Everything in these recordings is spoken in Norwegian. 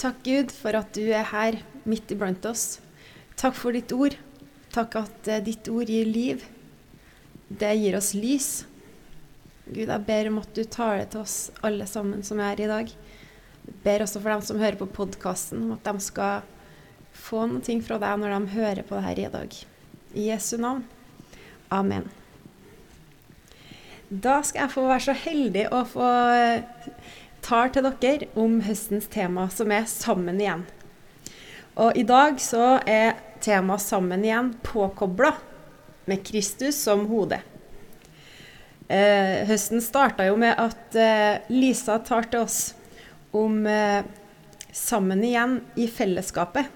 Takk, Gud, for at du er her midt iblant oss. Takk for ditt ord. Takk at eh, ditt ord gir liv. Det gir oss lys. Gud, jeg ber om at du taler til oss alle sammen som er her i dag. Jeg ber også for dem som hører på podkasten, om at de skal få noe fra deg når de hører på det her i dag. I Jesu navn. Amen. Da skal jeg få være så heldig å få tar til dere om høstens tema, som er 'Sammen igjen'. Og i dag så er temaet 'Sammen igjen' påkobla med Kristus som hode. Eh, høsten starta jo med at eh, Lisa tar til oss om eh, 'Sammen igjen' i fellesskapet.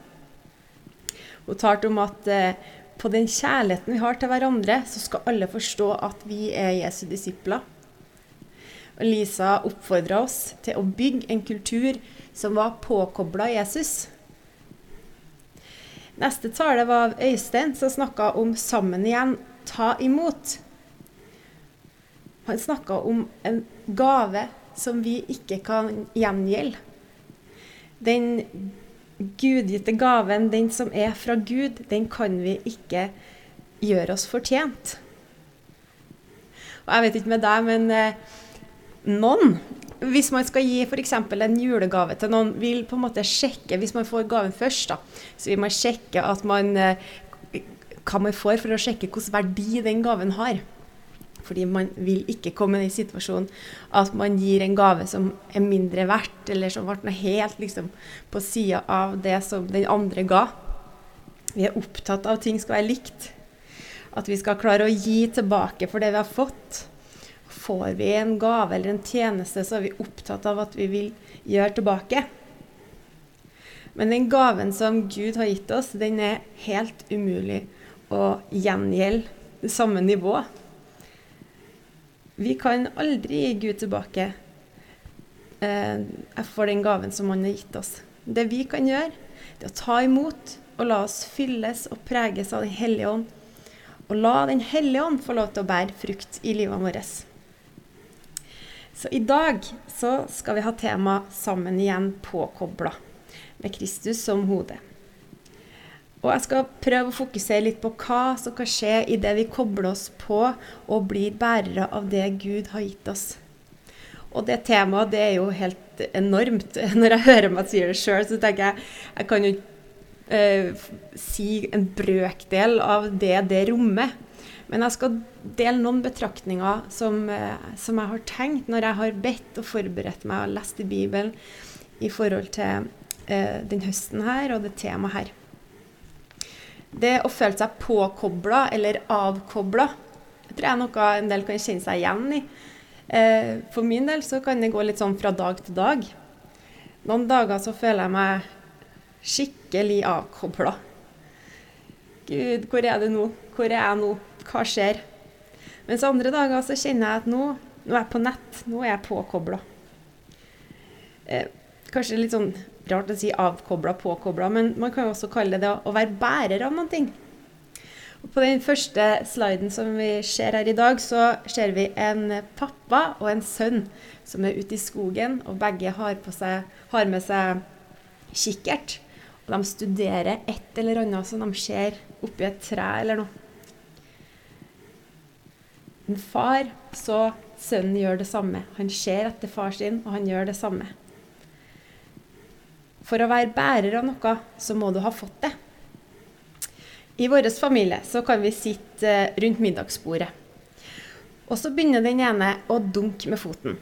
Hun tar til om at eh, på den kjærligheten vi har til hverandre, så skal alle forstå at vi er Jesu disipler. Og Lisa oppfordra oss til å bygge en kultur som var påkobla Jesus. Neste tale var Øystein, som snakka om 'sammen igjen', ta imot. Han snakka om en gave som vi ikke kan gjengjelde. Den gudgitte gaven, den som er fra Gud, den kan vi ikke gjøre oss fortjent. Og jeg vet ikke med deg, men eh, noen hvis man skal gi f.eks. en julegave til noen, vil på en måte sjekke Hvis man får gaven først, da, så vil man sjekke at man, eh, hva man får, for å sjekke hvilken verdi den gaven har. Fordi man vil ikke komme i den situasjonen at man gir en gave som er mindre verdt, eller som ble helt liksom, på sida av det som den andre ga. Vi er opptatt av at ting skal være likt. At vi skal klare å gi tilbake for det vi har fått. Får vi en gave eller en tjeneste, så er vi opptatt av at vi vil gjøre tilbake. Men den gaven som Gud har gitt oss, den er helt umulig å gjengjelde det samme nivået. Vi kan aldri gi Gud tilbake eh, for den gaven som han har gitt oss. Det vi kan gjøre, det er å ta imot og la oss fylles og preges av Den hellige ånd. Og la Den hellige ånd få lov til å bære frukt i livet vårt. Så i dag så skal vi ha tema 'Sammen igjen påkobla', med Kristus som hode. Og jeg skal prøve å fokusere litt på hva som kan skje idet vi kobler oss på og blir bærere av det Gud har gitt oss. Og det temaet det er jo helt enormt. Når jeg hører meg si det sjøl, så tenker jeg jeg kan jo eh, si en brøkdel av det det rommer. Men jeg skal dele noen betraktninger som, uh, som jeg har tenkt når jeg har bedt og forberedt meg og lest i Bibelen i forhold til eh, den høsten her og det temaet her. Det å føle seg påkobla eller avkobla, tror jeg noe en del kan kjenne seg igjen i. Eh, for min del så kan det gå litt sånn fra dag til dag. Noen dager så føler jeg meg skikkelig avkobla. Gud, hvor er det nå? Hvor er jeg nå? Hva skjer? Mens andre dager så kjenner jeg at nå, nå er jeg på nett. Nå er jeg påkobla. Eh, kanskje litt sånn rart å si avkobla, påkobla, men man kan jo også kalle det å være bærer av noe. Og på den første sliden som vi ser her i dag, så ser vi en pappa og en sønn som er ute i skogen, og begge har, seg, har med seg kikkert. Og de studerer et eller annet som de ser oppi et tre eller noe. En far så sønnen gjør det samme. Han ser etter far sin, og han gjør det samme. For å være bærer av noe, så må du ha fått det. I vår familie så kan vi sitte eh, rundt middagsbordet. Og så begynner den ene å dunke med foten.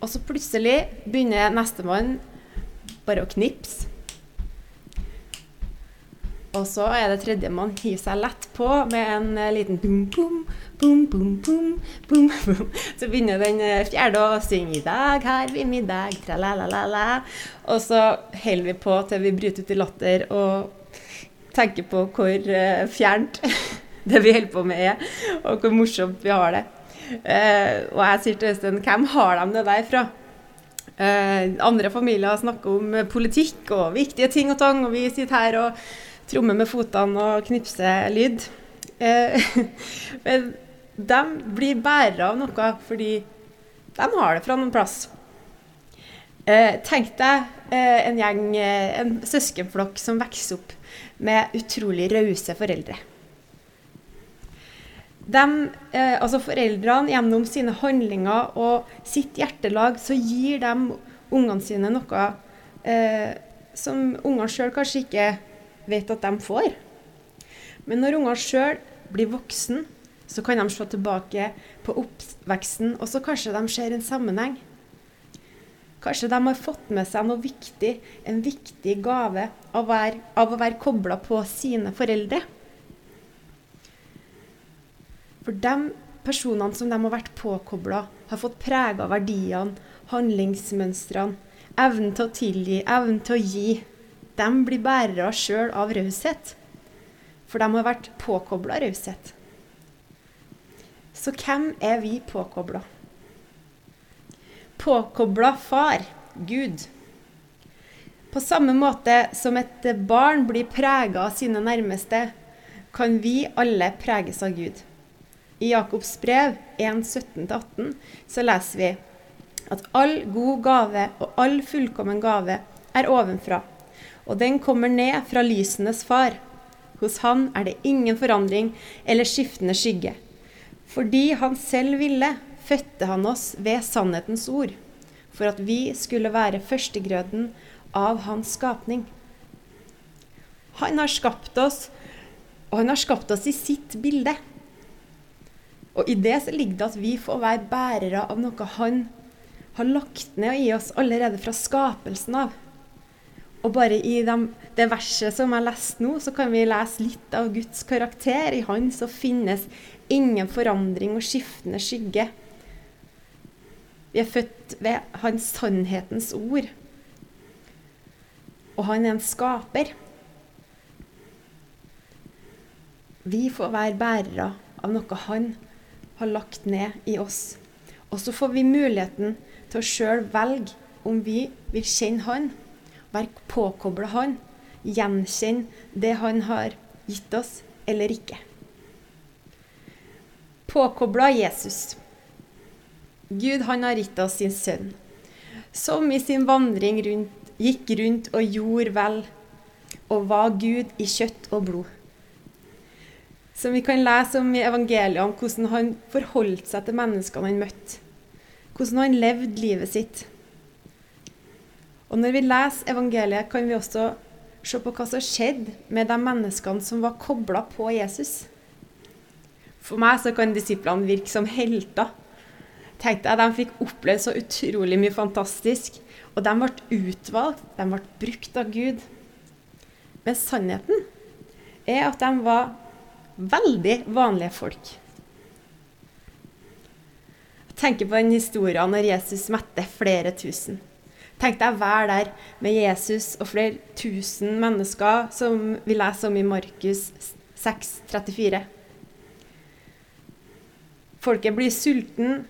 Og så plutselig begynner nestemann bare å knipse. Og så er det tredjemann hiver seg lett på med en eh, liten bum, bum, bum, bum, bum, bum, bum. Så begynner den eh, fjerde å synge 'I dag har vi middag', tra-la-la-la. Og så holder vi på til vi bryter ut i latter og tenker på hvor uh, fjernt det vi holder på med er, og hvor morsomt vi har det. Og jeg sier til Øystein 'Hvem har de det der fra?' Andre familier snakker om politikk og viktige ting og tang, og vi sitter her og tromme med fotene og knipse lyd. Eh, men de blir bærere av noe fordi de har det fra noen plass. Eh, tenk deg eh, en gjeng, eh, en søskenflokk som vokser opp med utrolig rause foreldre. De, eh, altså foreldrene, gjennom sine handlinger og sitt hjertelag, så gir de ungene sine noe eh, som ungene sjøl kanskje ikke vet at de får. Men når ungene sjøl blir voksen, så kan de se tilbake på oppveksten, og så kanskje de ser en sammenheng. Kanskje de har fått med seg noe viktig, en viktig gave av, være, av å være kobla på sine foreldre. For de personene som de har vært påkobla, har fått prega verdiene, handlingsmønstrene, evnen til å tilgi, evnen til å gi. De blir bærere sjøl av raushet. For de har vært påkobla raushet. Så hvem er vi påkobla? Påkobla far, Gud. På samme måte som et barn blir prega av sine nærmeste, kan vi alle preges av Gud. I Jakobs brev 1.17-18 så leser vi at all god gave og all fullkommen gave er ovenfra, og den kommer ned fra lysenes far. Hos han er det ingen forandring eller skiftende skygge. Fordi han selv ville, fødte han oss ved sannhetens ord, for at vi skulle være førstegrøden av hans skapning. Han har skapt oss, og han har skapt oss i sitt bilde. Og i det så ligger det at vi får være bærere av noe han har lagt ned i oss allerede fra skapelsen av. Og bare i de, det verset som jeg leste nå, så kan vi lese litt av Guds karakter. I Han så finnes ingen forandring og skiftende skygge. Vi er født ved Hans sannhetens ord. Og han er en skaper. Vi får være bærere av noe han har lagt ned i oss. Og så får vi muligheten til å sjøl velge om vi vil kjenne han være påkobla Han, gjenkjenne det Han har gitt oss, eller ikke. Påkobla Jesus. Gud han har gitt oss sin sønn, som i sin vandring rundt, gikk rundt og gjorde vel, og var Gud i kjøtt og blod. Som vi kan lese om i evangeliet, om hvordan han forholdt seg til menneskene han møtte. Hvordan han levde livet sitt. Og når vi leser evangeliet, kan vi også se på hva som skjedde med de menneskene som var kobla på Jesus. For meg så kan disiplene virke som helter. Tenk deg, De fikk oppleve så utrolig mye fantastisk. Og de ble utvalgt, de ble brukt av Gud. Men sannheten er at de var veldig vanlige folk. Jeg tenker på den historien når Jesus mette flere tusen. Tenk deg å være der med Jesus og flere tusen mennesker, som vi leser om i Markus 6, 34. Folket blir sulten,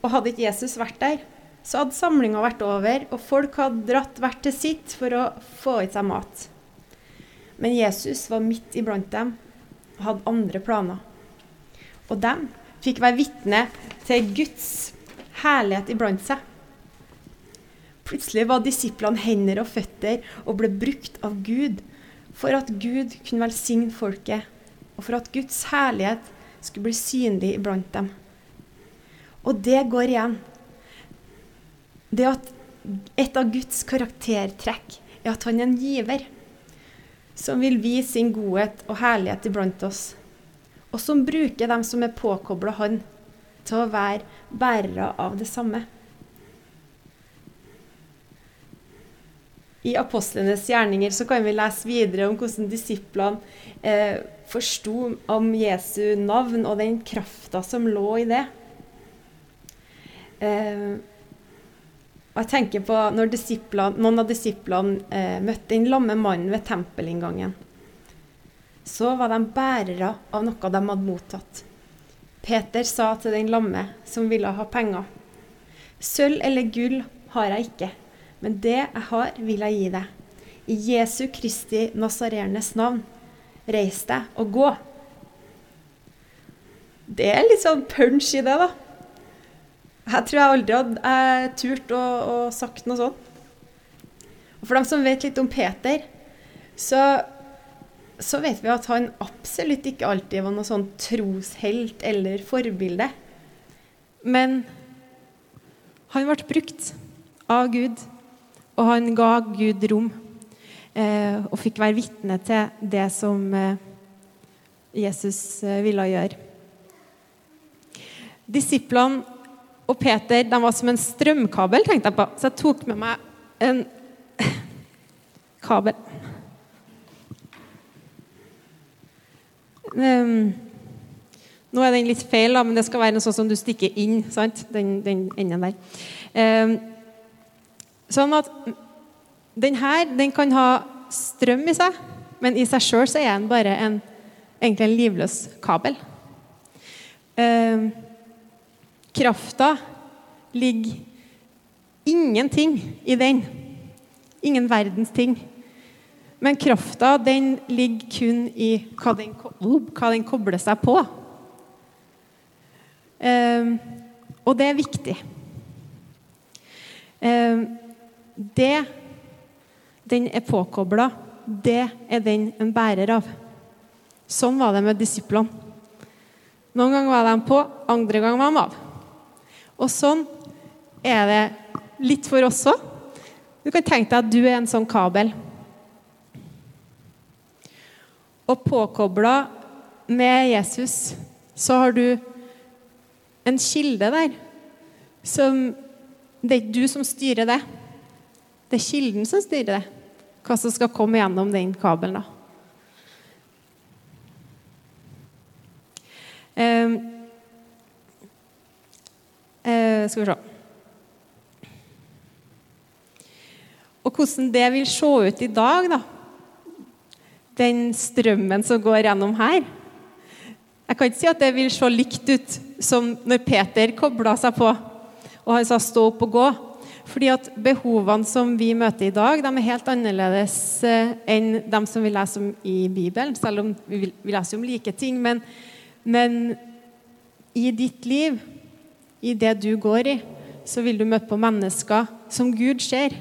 og hadde ikke Jesus vært der, så hadde samlinga vært over, og folk hadde dratt hvert til sitt for å få i seg mat. Men Jesus var midt iblant dem og hadde andre planer. Og dem fikk være vitne til Guds herlighet iblant seg. Plutselig var disiplene hender og føtter og ble brukt av Gud for at Gud kunne velsigne folket, og for at Guds herlighet skulle bli synlig iblant dem. Og det går igjen. Det at et av Guds karaktertrekk er at han er en giver, som vil vise sin godhet og herlighet iblant oss, og som bruker dem som er påkobla han, til å være bærere av det samme. I apostlenes gjerninger så kan vi lese videre om hvordan disiplene eh, forsto om Jesu navn og den krafta som lå i det. Eh, og jeg tenker på når noen av disiplene eh, møtte den lamme mannen ved tempelinngangen. Så var de bærere av noe de hadde mottatt. Peter sa til den lamme som ville ha penger, sølv eller gull har jeg ikke men det jeg har, vil jeg gi deg. I Jesu Kristi Nasarenes navn, reis deg og gå. Det er litt sånn punch i det, da. Jeg tror jeg aldri hadde eh, turt å, å sagt noe sånt. Og for dem som vet litt om Peter, så, så vet vi at han absolutt ikke alltid var noe sånn troshelt eller forbilde. Men han ble brukt av Gud, og han ga Gud rom. Eh, og fikk være vitne til det som eh, Jesus eh, ville gjøre. Disiplene og Peter de var som en strømkabel, tenkte jeg på. Så jeg tok med meg en kabel. Um, nå er den litt feil, da, men det skal være noe sånn som du stikker inn. sant? Den, den enden der. Um, sånn at den her den kan ha strøm i seg, men i seg sjøl er den bare en, egentlig en livløs kabel. Eh, krafta ligger ingenting i den. Ingen verdens ting. Men krafta den ligger kun i hva den, hva den kobler seg på. Eh, og det er viktig. Um, det den er påkobla, det er den en bærer av. Sånn var det med disiplene. Noen ganger var de på, andre ganger var de av. Og sånn er det litt for oss òg. Du kan tenke deg at du er en sånn kabel. Og påkobla med Jesus så har du en kilde der som Det er ikke du som styrer det. Det er kilden som styrer det. Hva som skal komme gjennom den kabelen. da. Uh, uh, skal vi se Og hvordan det vil se ut i dag, da. Den strømmen som går gjennom her. Jeg kan ikke si at det vil se likt ut som når Peter kobla seg på og han sa 'stå opp og gå'. Fordi at behovene som vi møter i dag, de er helt annerledes eh, enn de som vi leser om i Bibelen. Selv om vi, leser om like ting. Men, men i ditt liv, i det du går i, så vil du møte på mennesker som Gud ser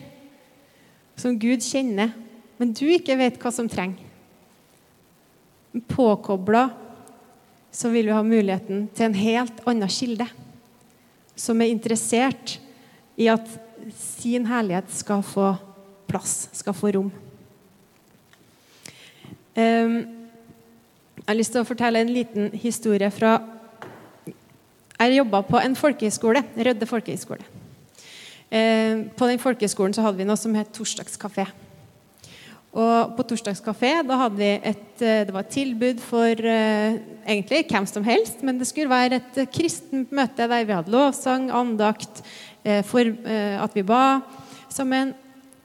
som Gud kjenner, men du ikke vet hva som trenger. Påkobla så vil vi ha muligheten til en helt annen kilde, som er interessert i at sin herlighet skal få plass, skal få rom. Um, jeg har lyst til å fortelle en liten historie fra Jeg jobba på en folkehøyskole, Rødde folkehøyskole. Eh, på den folkeskolen så hadde vi noe som het torsdagskafé. Og på torsdagskafé da hadde vi et, eh, det var et tilbud for eh, egentlig hvem som helst, men det skulle være et kristent møte der vi hadde lovsang, andakt, eh, for eh, at vi ba sammen.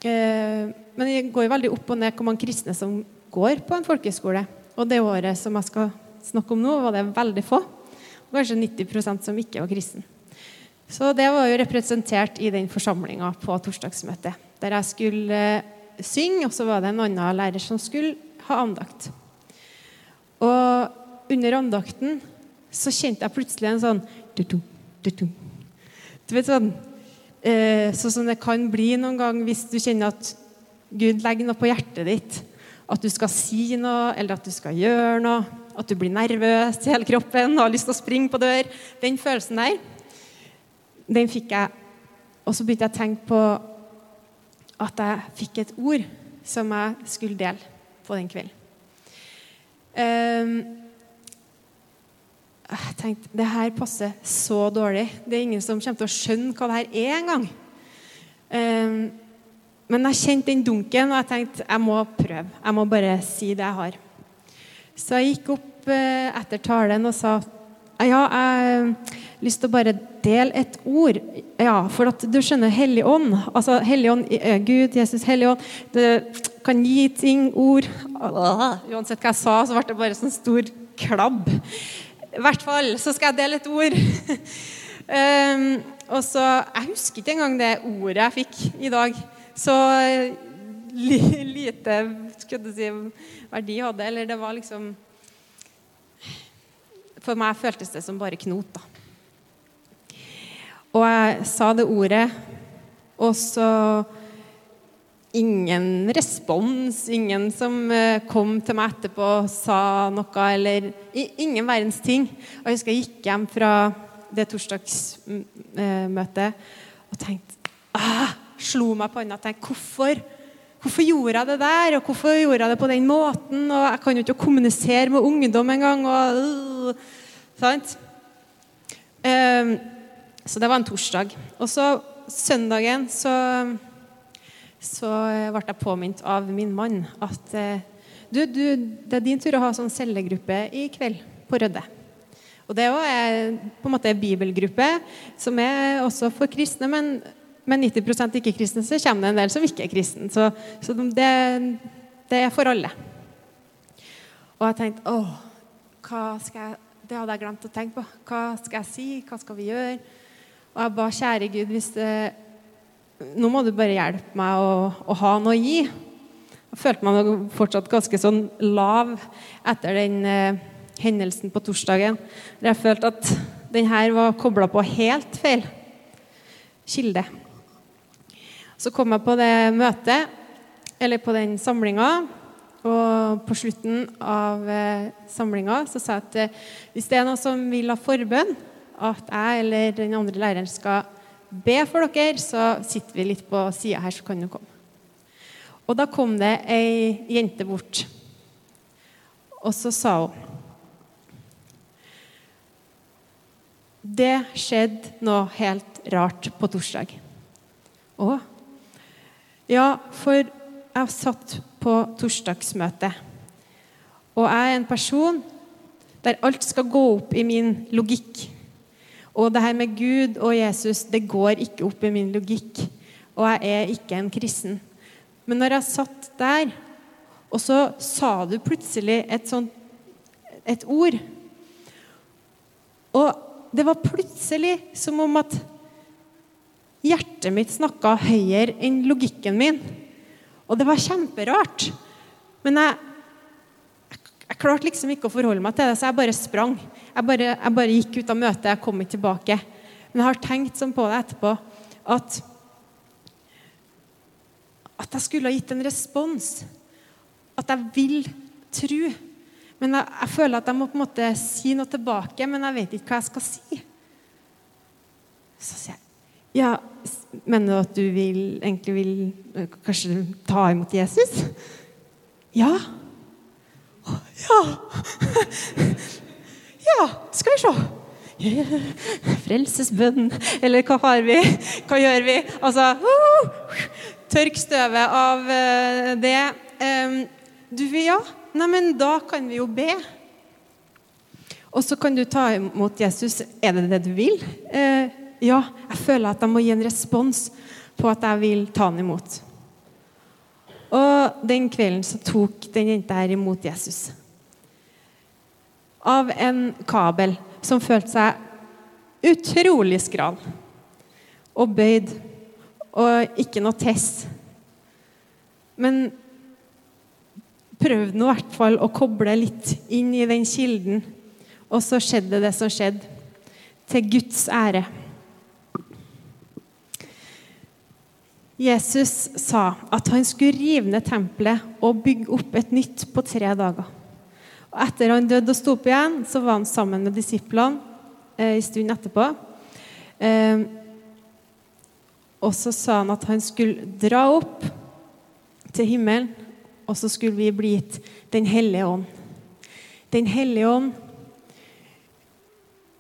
Eh, men det går jo veldig opp og ned hvor mange kristne som går på en folkeskole. Og det året som jeg skal snakke om nå, var det veldig få. Og kanskje 90% som ikke var kristen. Så det var jo representert i den forsamlinga på torsdagsmøtet. Der jeg skulle eh, synge, og så var det en annen lærer som skulle ha andakt. Og under andakten så kjente jeg plutselig en sånn du, du vet sånn eh, Sånn som det kan bli noen gang hvis du kjenner at Gud legger noe på hjertet ditt. At du skal si noe, eller at du skal gjøre noe. At du blir nervøs i hele kroppen og har lyst til å springe på dør. Den følelsen der den fikk jeg. Og så begynte jeg å tenke på at jeg fikk et ord som jeg skulle dele på den kvelden. Um, jeg tenkte det her passer så dårlig. Det er ingen som kommer til å skjønne hva det her er engang. Um, men jeg kjente den dunken, og jeg tenkte jeg må prøve. Jeg må bare si det jeg har. Så jeg gikk opp uh, etter talen og sa ja, jeg har lyst til å bare dele et ord. Ja, for at du skjønner, Hellig ånd, altså Hellig ånd, eh, Gud, Jesus, Hellig ånd, det kan gi ting, ord Uansett hva jeg sa, så ble det bare sånn stor klabb. I hvert fall så skal jeg dele et ord. um, og så, Jeg husker ikke engang det ordet jeg fikk i dag. Så li, lite skulle du si, verdi hadde Eller det var liksom For meg føltes det som bare knot. da. Og jeg sa det ordet, og så ingen respons, ingen som eh, kom til meg etterpå og sa noe, eller ingen verdens ting. Og jeg husker jeg gikk hjem fra det torsdagsmøtet og tenkte ah, Slo meg på hånda og tenkte hvorfor? Hvorfor gjorde jeg det der, og hvorfor gjorde jeg det på den måten? Og jeg kan jo ikke kommunisere med ungdom engang. Og, uh, sant? Um, så det var en torsdag. Og så søndagen så så eh, ble jeg påminnet av min mann at eh, du, du, det er din tur å ha sånn cellegruppe i kveld på Rødde. Og Det er på en måte en bibelgruppe som er også for kristne, men med 90% ikke-kristne så kommer det en del som ikke er kristne. Så, så det, det, er for alle. Og jeg tenkte åh, jeg, det hadde jeg glemt å tenke på. Hva skal jeg si? Hva skal vi gjøre? Og jeg ba kjære Gud, hvis det, nå må du bare hjelpe meg å, å ha noe å gi. Jeg følte meg fortsatt ganske sånn lav etter den eh, hendelsen på torsdagen. Der jeg følte at den her var kobla på helt feil kilde. Så kom jeg på det møtet, eller på den samlinga. Og på slutten av eh, samlinga så sa jeg at eh, hvis det er noen som vil ha forbønn, at jeg eller den andre læreren skal be for dere, så sitter vi litt på sida her, så kan du komme. Og da kom det ei jente bort, og så sa hun Det skjedde noe helt rart på torsdag. Å? Ja, for jeg satt på torsdagsmøte, og jeg er en person der alt skal gå opp i min logikk. Og det her med Gud og Jesus det går ikke opp i min logikk. Og jeg er ikke en kristen. Men når jeg satt der, og så sa du plutselig et sånt et ord Og det var plutselig som om at hjertet mitt snakka høyere enn logikken min. Og det var kjemperart. Men jeg, jeg, jeg klarte liksom ikke å forholde meg til det, så jeg bare sprang. Jeg bare, jeg bare, gikk ut av møtet. Jeg kom ikke tilbake. Men jeg har tenkt sånn på det etterpå at at jeg skulle ha gitt en respons. At jeg vil tro. Men jeg, jeg, føler at jeg må på en måte si noe tilbake, men jeg vet ikke hva jeg skal si. Så sier jeg ja, Mener du at du vil, egentlig vil kanskje ta imot Jesus? Ja. Ja. Ja, skal vi se. Frelsesbønn, eller hva har vi? Hva gjør vi? Altså uh, Tørk støvet av det. Du vil ja? Neimen, da kan vi jo be. Og så kan du ta imot Jesus. Er det det du vil? Uh, ja, jeg føler at jeg må gi en respons på at jeg vil ta han imot. Og den kvelden så tok den jenta her imot Jesus av en kabel som følte seg utrolig skral og bøyd og ikke noe test. Men prøvde nå i hvert fall å koble litt inn i den kilden. Og så skjedde det som skjedde, til Guds ære. Jesus sa at han skulle rive ned tempelet og bygge opp et nytt på tre dager. Og etter han døde og sto opp igjen, så var han sammen med disiplene eh, en stund etterpå. Eh, og så sa han at han skulle dra opp til himmelen, og så skulle vi bli gitt Den hellige ånd. Den hellige ånd,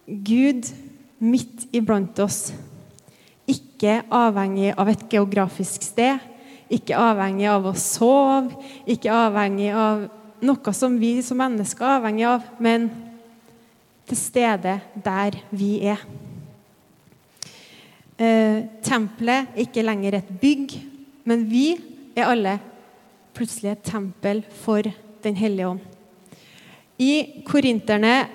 Gud midt iblant oss. Ikke avhengig av et geografisk sted, ikke avhengig av å sove, ikke avhengig av noe som vi som mennesker er avhengig av, men til stede der vi er. Eh, tempelet er ikke lenger et bygg, men vi er alle plutselig et tempel for Den hellige ånd. I Korinterne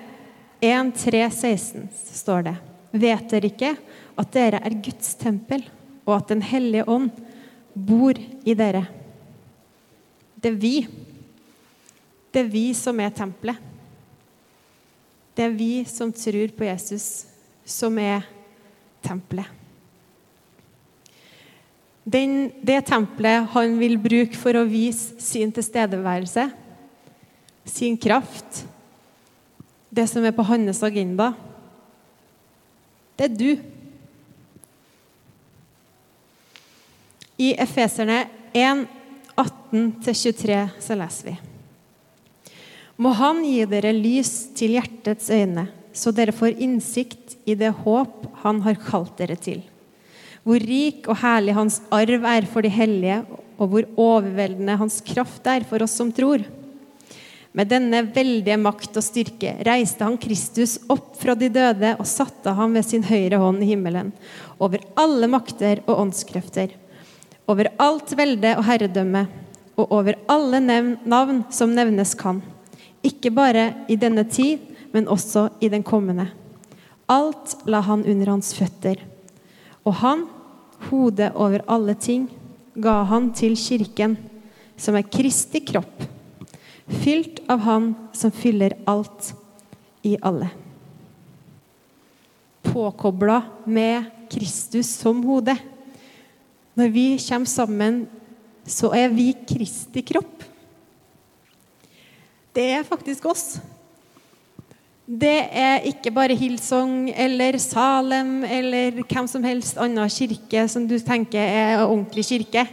1, 3, 16 står det Vet dere ikke at dere er Guds tempel, og at Den hellige ånd bor i dere? Det er vi det er vi som er tempelet. Det er vi som tror på Jesus, som er tempelet. Den, det tempelet han vil bruke for å vise sin tilstedeværelse, sin kraft, det som er på hans agenda, det er du. I Efeserne 1, 18-23 så leser vi. Må Han gi dere lys til hjertets øyne, så dere får innsikt i det håp Han har kalt dere til. Hvor rik og herlig Hans arv er for de hellige, og hvor overveldende Hans kraft er for oss som tror. Med denne veldige makt og styrke reiste han Kristus opp fra de døde og satte ham ved sin høyre hånd i himmelen, over alle makter og åndskrefter, over alt velde og herredømme, og over alle navn som nevnes kan, ikke bare i denne tid, men også i den kommende. Alt la han under hans føtter. Og han, hodet over alle ting, ga han til kirken, som er Kristi kropp, fylt av Han som fyller alt i alle. Påkobla med Kristus som hode. Når vi kommer sammen, så er vi Kristi kropp. Det er faktisk oss. Det er ikke bare Hillsong eller Salem eller hvem som helst annen kirke som du tenker er ordentlig kirke.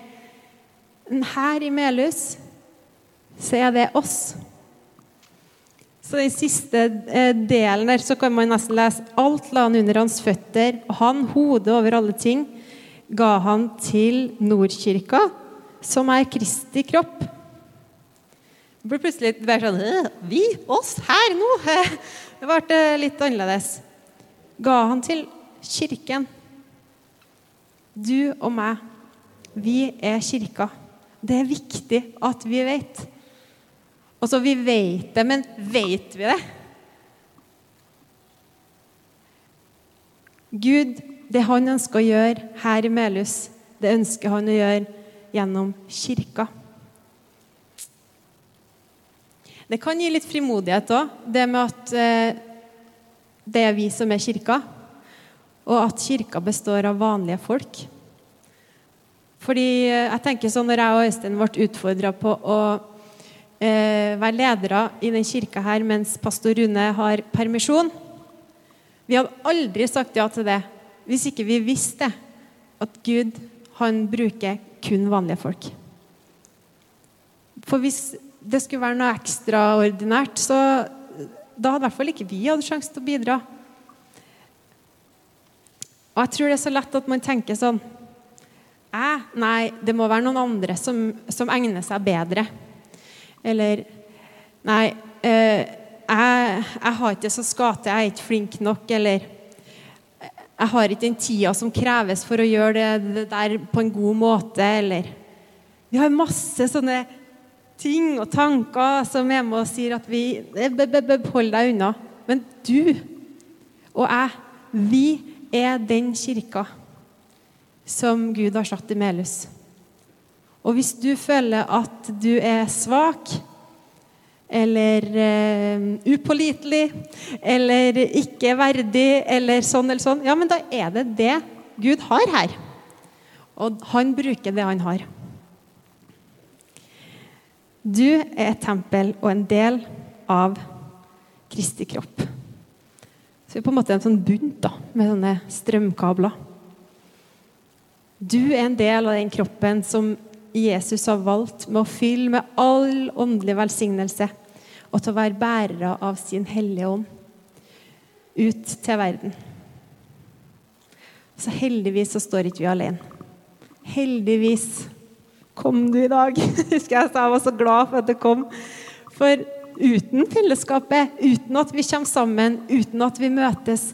Men her i Melhus så er det oss. Så den siste eh, delen der så kan man nesten lese alt la han under hans føtter, og han, hodet over alle ting, ga han til Nordkirka, som er Kristi kropp. Det ble plutselig bare sånn Vi? Oss? Her nå? Det ble litt annerledes. Ga han til kirken. Du og meg, vi er kirka. Det er viktig at vi vet. Altså, vi vet det, men vet vi det? Gud, det han ønsker å gjøre her i Melhus, det ønsker han å gjøre gjennom kirka. Det kan gi litt frimodighet òg, det med at eh, det er vi som er kirka, og at kirka består av vanlige folk. Fordi eh, jeg tenker sånn, Når jeg og Øystein ble utfordra på å eh, være ledere i den kirka her mens pastor Rune har permisjon. Vi hadde aldri sagt ja til det hvis ikke vi visste at Gud han bruker kun vanlige folk. For hvis det skulle være noe ekstraordinært, så da hadde i hvert fall ikke vi hatt sjanse til å bidra. Og jeg tror det er så lett at man tenker sånn eh, Nei, det må være noen andre som, som egner seg bedre. Eller Nei, eh, jeg, jeg, har ikke så skal til, jeg er ikke flink nok. Eller jeg har ikke den tida som kreves for å gjøre det, det der på en god måte. Eller Vi har masse sånne ting og tanker som er med og sier at vi Hold deg unna. Men du og jeg, vi er den kirka som Gud har satt i Melhus. Og hvis du føler at du er svak eller uh, upålitelig eller ikke verdig eller sånn eller sånn, ja, men da er det det Gud har her. Og han bruker det han har. Du er et tempel og en del av Kristi kropp. Så vi er på en måte en sånn bunt da, med sånne strømkabler. Du er en del av den kroppen som Jesus har valgt med å fylle med all åndelig velsignelse og til å være bærere av sin Hellige Ånd ut til verden. Så heldigvis så står ikke vi alene. Heldigvis kom du i dag. Husker jeg sa jeg var så glad for at du kom. For uten fellesskapet, uten at vi kommer sammen, uten at vi møtes,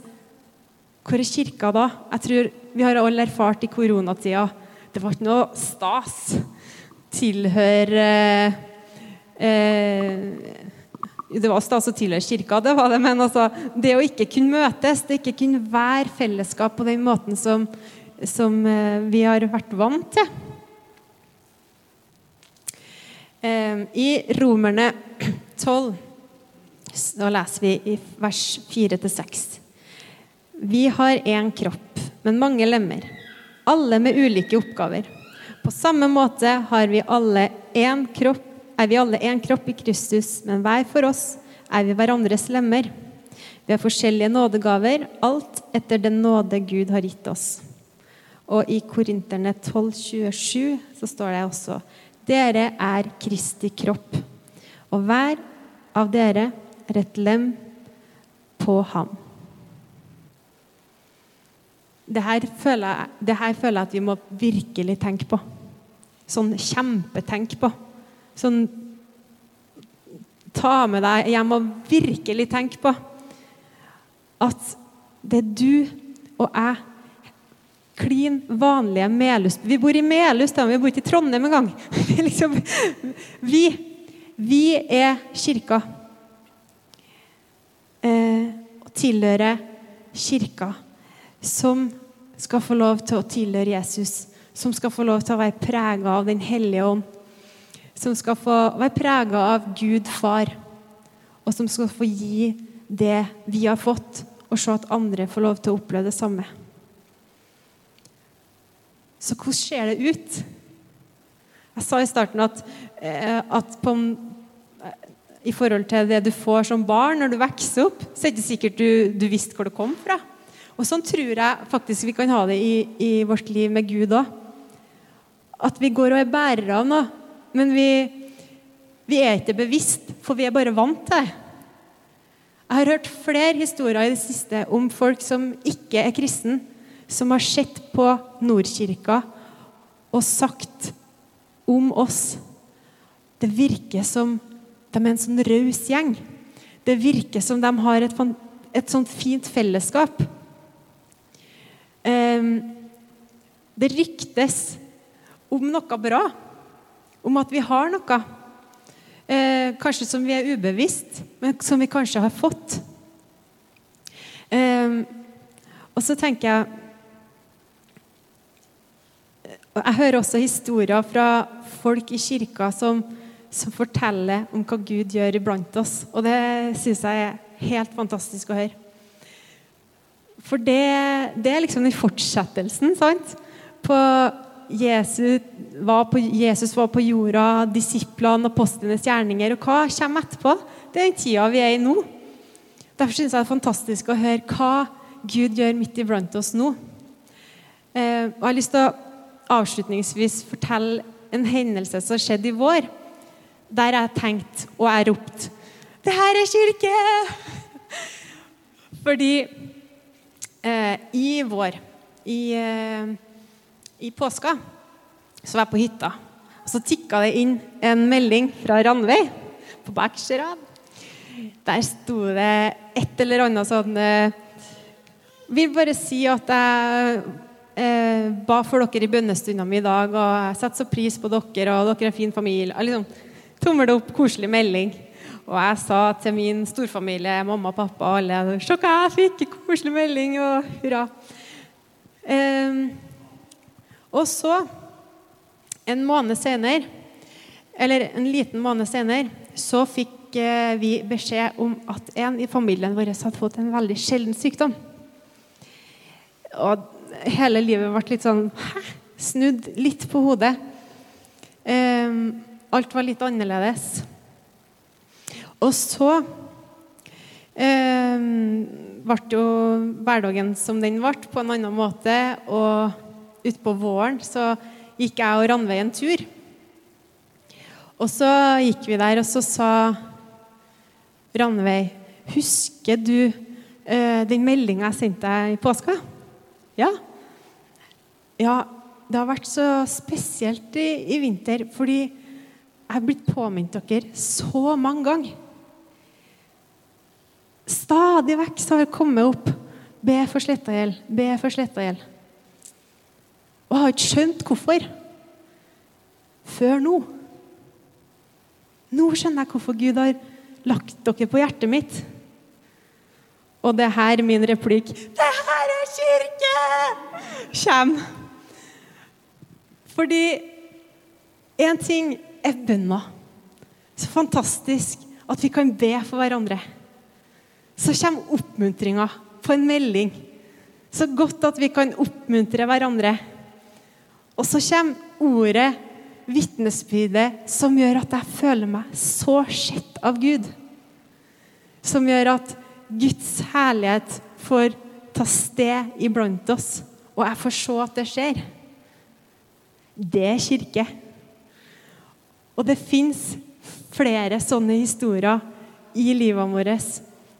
hvor er kirka da? Jeg tror vi har alle erfart i koronatida. Det var ikke noe stas. Tilhøre eh, Det var stas å tilhøre kirka, det var det, men altså, det å ikke kunne møtes, det ikke kunne være fellesskap på den måten som, som eh, vi har vært vant til. Eh, I Romerne 12 så leser vi i vers 4-6. Vi har én kropp men mange lemmer. Alle med ulike oppgaver. På samme måte har vi alle én kropp, er vi alle én kropp i Kristus, men hver for oss er vi hverandres lemmer. Vi har forskjellige nådegaver, alt etter den nåde Gud har gitt oss. Og i Korinterne 12, 27 så står det også Dere er Kristi kropp, og hver av dere er et lem på ham. Det her, føler jeg, det her føler jeg at vi må virkelig tenke på. Sånn kjempetenk på. Sånn Ta med deg hjem og virkelig tenk på at det er du og jeg klin vanlige Melhus Vi bor i Melhus, da, vi bor ikke i Trondheim engang. liksom, vi, vi er kirka. Eh, og tilhører kirka, som skal få lov til å tilhøre Jesus. Som skal få lov til å være prega av Den hellige ånd. Som skal få være prega av Gud far. Og som skal få gi det vi har fått, og se at andre får lov til å oppleve det samme. Så hvordan ser det ut? Jeg sa i starten at, eh, at på, eh, i forhold til det du får som barn når du vokser opp, så er det ikke sikkert du, du visste hvor det kom fra. Og Sånn tror jeg faktisk vi kan ha det i, i vårt liv med Gud òg. At vi går og er bærere av noe, men vi, vi er ikke bevisst, for vi er bare vant til det. Jeg har hørt flere historier i det siste om folk som ikke er kristen, som har sett på Nordkirka og sagt om oss Det virker som de er en sånn raus gjeng. Det virker som de har et, et sånt fint fellesskap. Um, det ryktes om noe bra, om at vi har noe. Eh, kanskje som vi er ubevisst, men som vi kanskje har fått. Eh, og så tenker jeg Jeg hører også historier fra folk i kirka som, som forteller om hva Gud gjør iblant oss. Og det syns jeg er helt fantastisk å høre. For det, det er liksom den fortsettelsen sant? på Jesus var, på, Jesus var på jorda, disiplene, apostlenes gjerninger. Og hva kommer etterpå? Det er den tida vi er i nå. Derfor syns jeg det er fantastisk å høre hva Gud gjør midt iblant oss nå. Eh, og Jeg har lyst til å avslutningsvis fortelle en hendelse som skjedde i vår. Der jeg tenkte og jeg ropte 'Det her er kirke!' Fordi eh, i vår, i eh, i påska så var jeg på hytta. Og så tikka det inn en melding fra Ranveig på bakerste. Der sto det et eller annet sånn eh, Vil bare si at jeg eh, ba for dere i bønnestunda mi i dag, og jeg setter så pris på dere, og dere er en fin familie. Liksom, tommel opp, koselig melding. Og jeg sa til min storfamilie, mamma, pappa og alle Se hva jeg fikk! Koselig melding, og hurra. Eh, og så, en måned senere, eller en liten måned senere, så fikk eh, vi beskjed om at en i familien vår hadde fått en veldig sjelden sykdom. Og hele livet ble litt sånn hæ? Snudd litt på hodet. Um, alt var litt annerledes. Og så um, ble jo hverdagen som den ble, på en annen måte. Og utpå våren så gikk jeg og Ranveig en tur. Og så gikk vi der, og så sa Ranveig Husker du uh, den meldinga jeg sendte deg i påska? Ja. Ja, det har vært så spesielt i, i vinter, fordi jeg har blitt påminnet dere så mange ganger. Stadig vekk så har jeg kommet opp Be for sletta gjeld, be for sletta gjeld. Har ikke skjønt hvorfor. Før nå. Nå skjønner jeg hvorfor Gud har lagt dere på hjertet mitt. Og det er her min replikk 'Det her er kirke!' kommer. Fordi én ting er bønna. Så fantastisk at vi kan be for hverandre. Så kommer oppmuntringa på en melding Så godt at vi kan oppmuntre hverandre. Og så kommer ordet, vitnesbyrdet, som gjør at jeg føler meg så sett av Gud. Som gjør at Guds herlighet får ta sted iblant oss, og jeg får se at det skjer. Det er kirke. Og det fins flere sånne historier i livet vårt.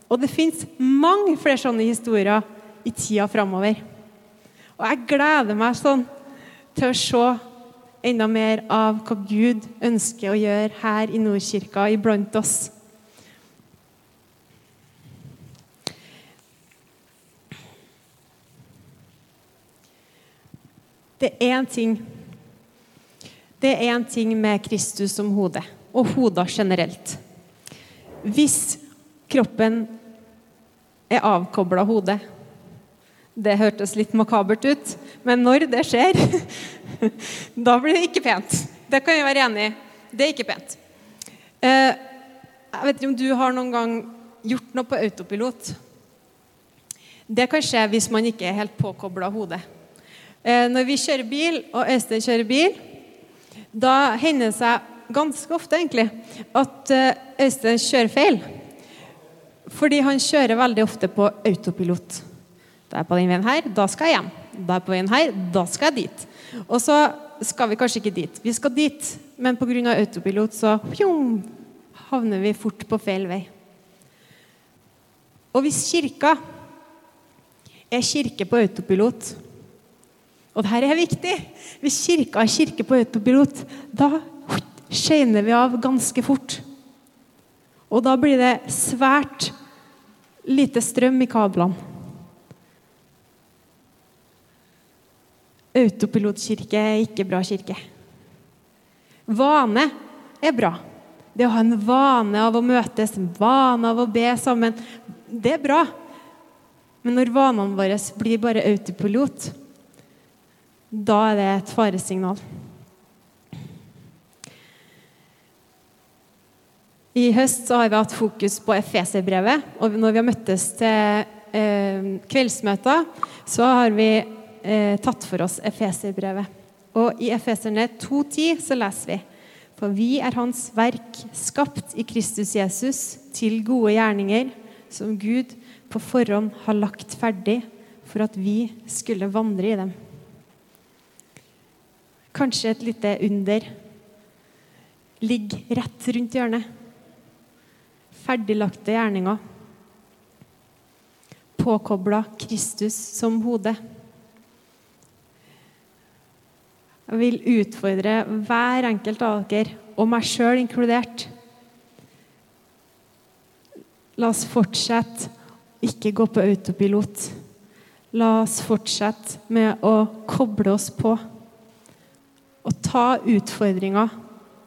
Og det fins mange flere sånne historier i tida framover. Og jeg gleder meg sånn til å se enda mer av hva Gud ønsker å gjøre her i Nordkirka iblant oss. Det er én ting Det er én ting med Kristus som hode, og hoder generelt. Hvis kroppen er avkobla hodet Det hørtes litt makabert ut, men når det skjer, da blir det ikke pent. Det kan vi være enig i. Det er ikke pent. Eh, jeg vet ikke om du har noen gang gjort noe på autopilot. Det kan skje hvis man ikke er helt påkobla hodet. Eh, når vi kjører bil, og Øystein kjører bil, da hender det seg ganske ofte egentlig at eh, Øystein kjører feil. Fordi han kjører veldig ofte på autopilot. Da er jeg på den veien her, da skal jeg hjem. Da er jeg på veien her, da skal jeg dit. Og så skal vi kanskje ikke dit. Vi skal dit, men pga. autopilot så pjom, havner vi fort på feil vei. Og hvis kirka er kirke på autopilot, og dette er viktig. Hvis kirka er kirke på autopilot, da skeiner vi av ganske fort. Og da blir det svært lite strøm i kablene. Autopilotkirke er ikke bra kirke. Vane er bra. Det å ha en vane av å møtes, en vane av å be sammen, det er bra. Men når vanene våre blir bare autopilot, da er det et faresignal. I høst har vi hatt fokus på Efeserbrevet. Og når vi har møttes til eh, kveldsmøter, så har vi eh, tatt for oss Efeserbrevet. Og i Efeserne 2,10 så leser vi For vi er Hans verk, skapt i Kristus Jesus, til gode gjerninger, som Gud på forhånd har lagt ferdig for at vi skulle vandre i dem. Kanskje et lite under ligger rett rundt hjørnet. Ferdiglagte gjerninger. Påkobla Kristus som hode. Jeg vil utfordre hver enkelt av dere, og meg sjøl inkludert. La oss fortsette ikke gå på autopilot. La oss fortsette med å koble oss på Og ta utfordringer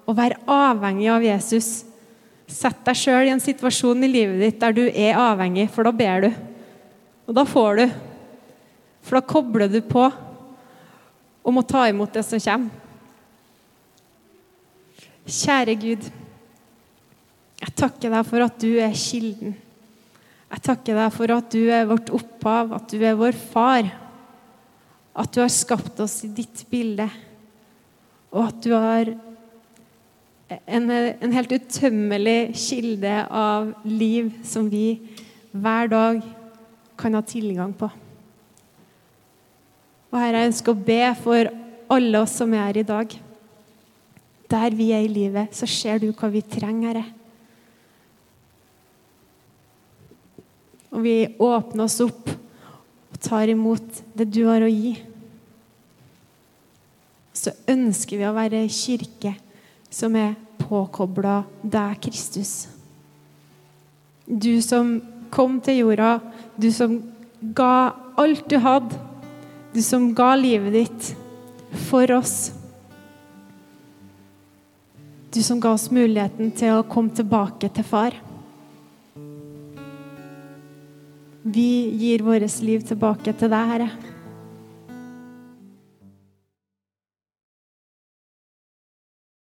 og være avhengig av Jesus. Sett deg sjøl i en situasjon i livet ditt der du er avhengig, for da ber du. Og da får du. For da kobler du på og å ta imot det som kommer. Kjære Gud, jeg takker deg for at du er kilden. Jeg takker deg for at du er vårt opphav, at du er vår far. At du har skapt oss i ditt bilde og at du har en, en, helt utømmelig kilde av liv som vi hver dag kan ha tilgang på. Og Herre, jeg ønsker å be for alle oss som er her i dag. Der vi er i livet, så ser du hva vi trenger, Herre. Og vi åpner oss opp og tar imot det du har å gi så ønsker vi å være kirke som er påkobla deg, Kristus. Du som kom til jorda, du som ga alt du hadde, du som ga livet ditt for oss. Du som ga oss muligheten til å komme tilbake til far. Vi gir vårt liv tilbake til deg, Herre.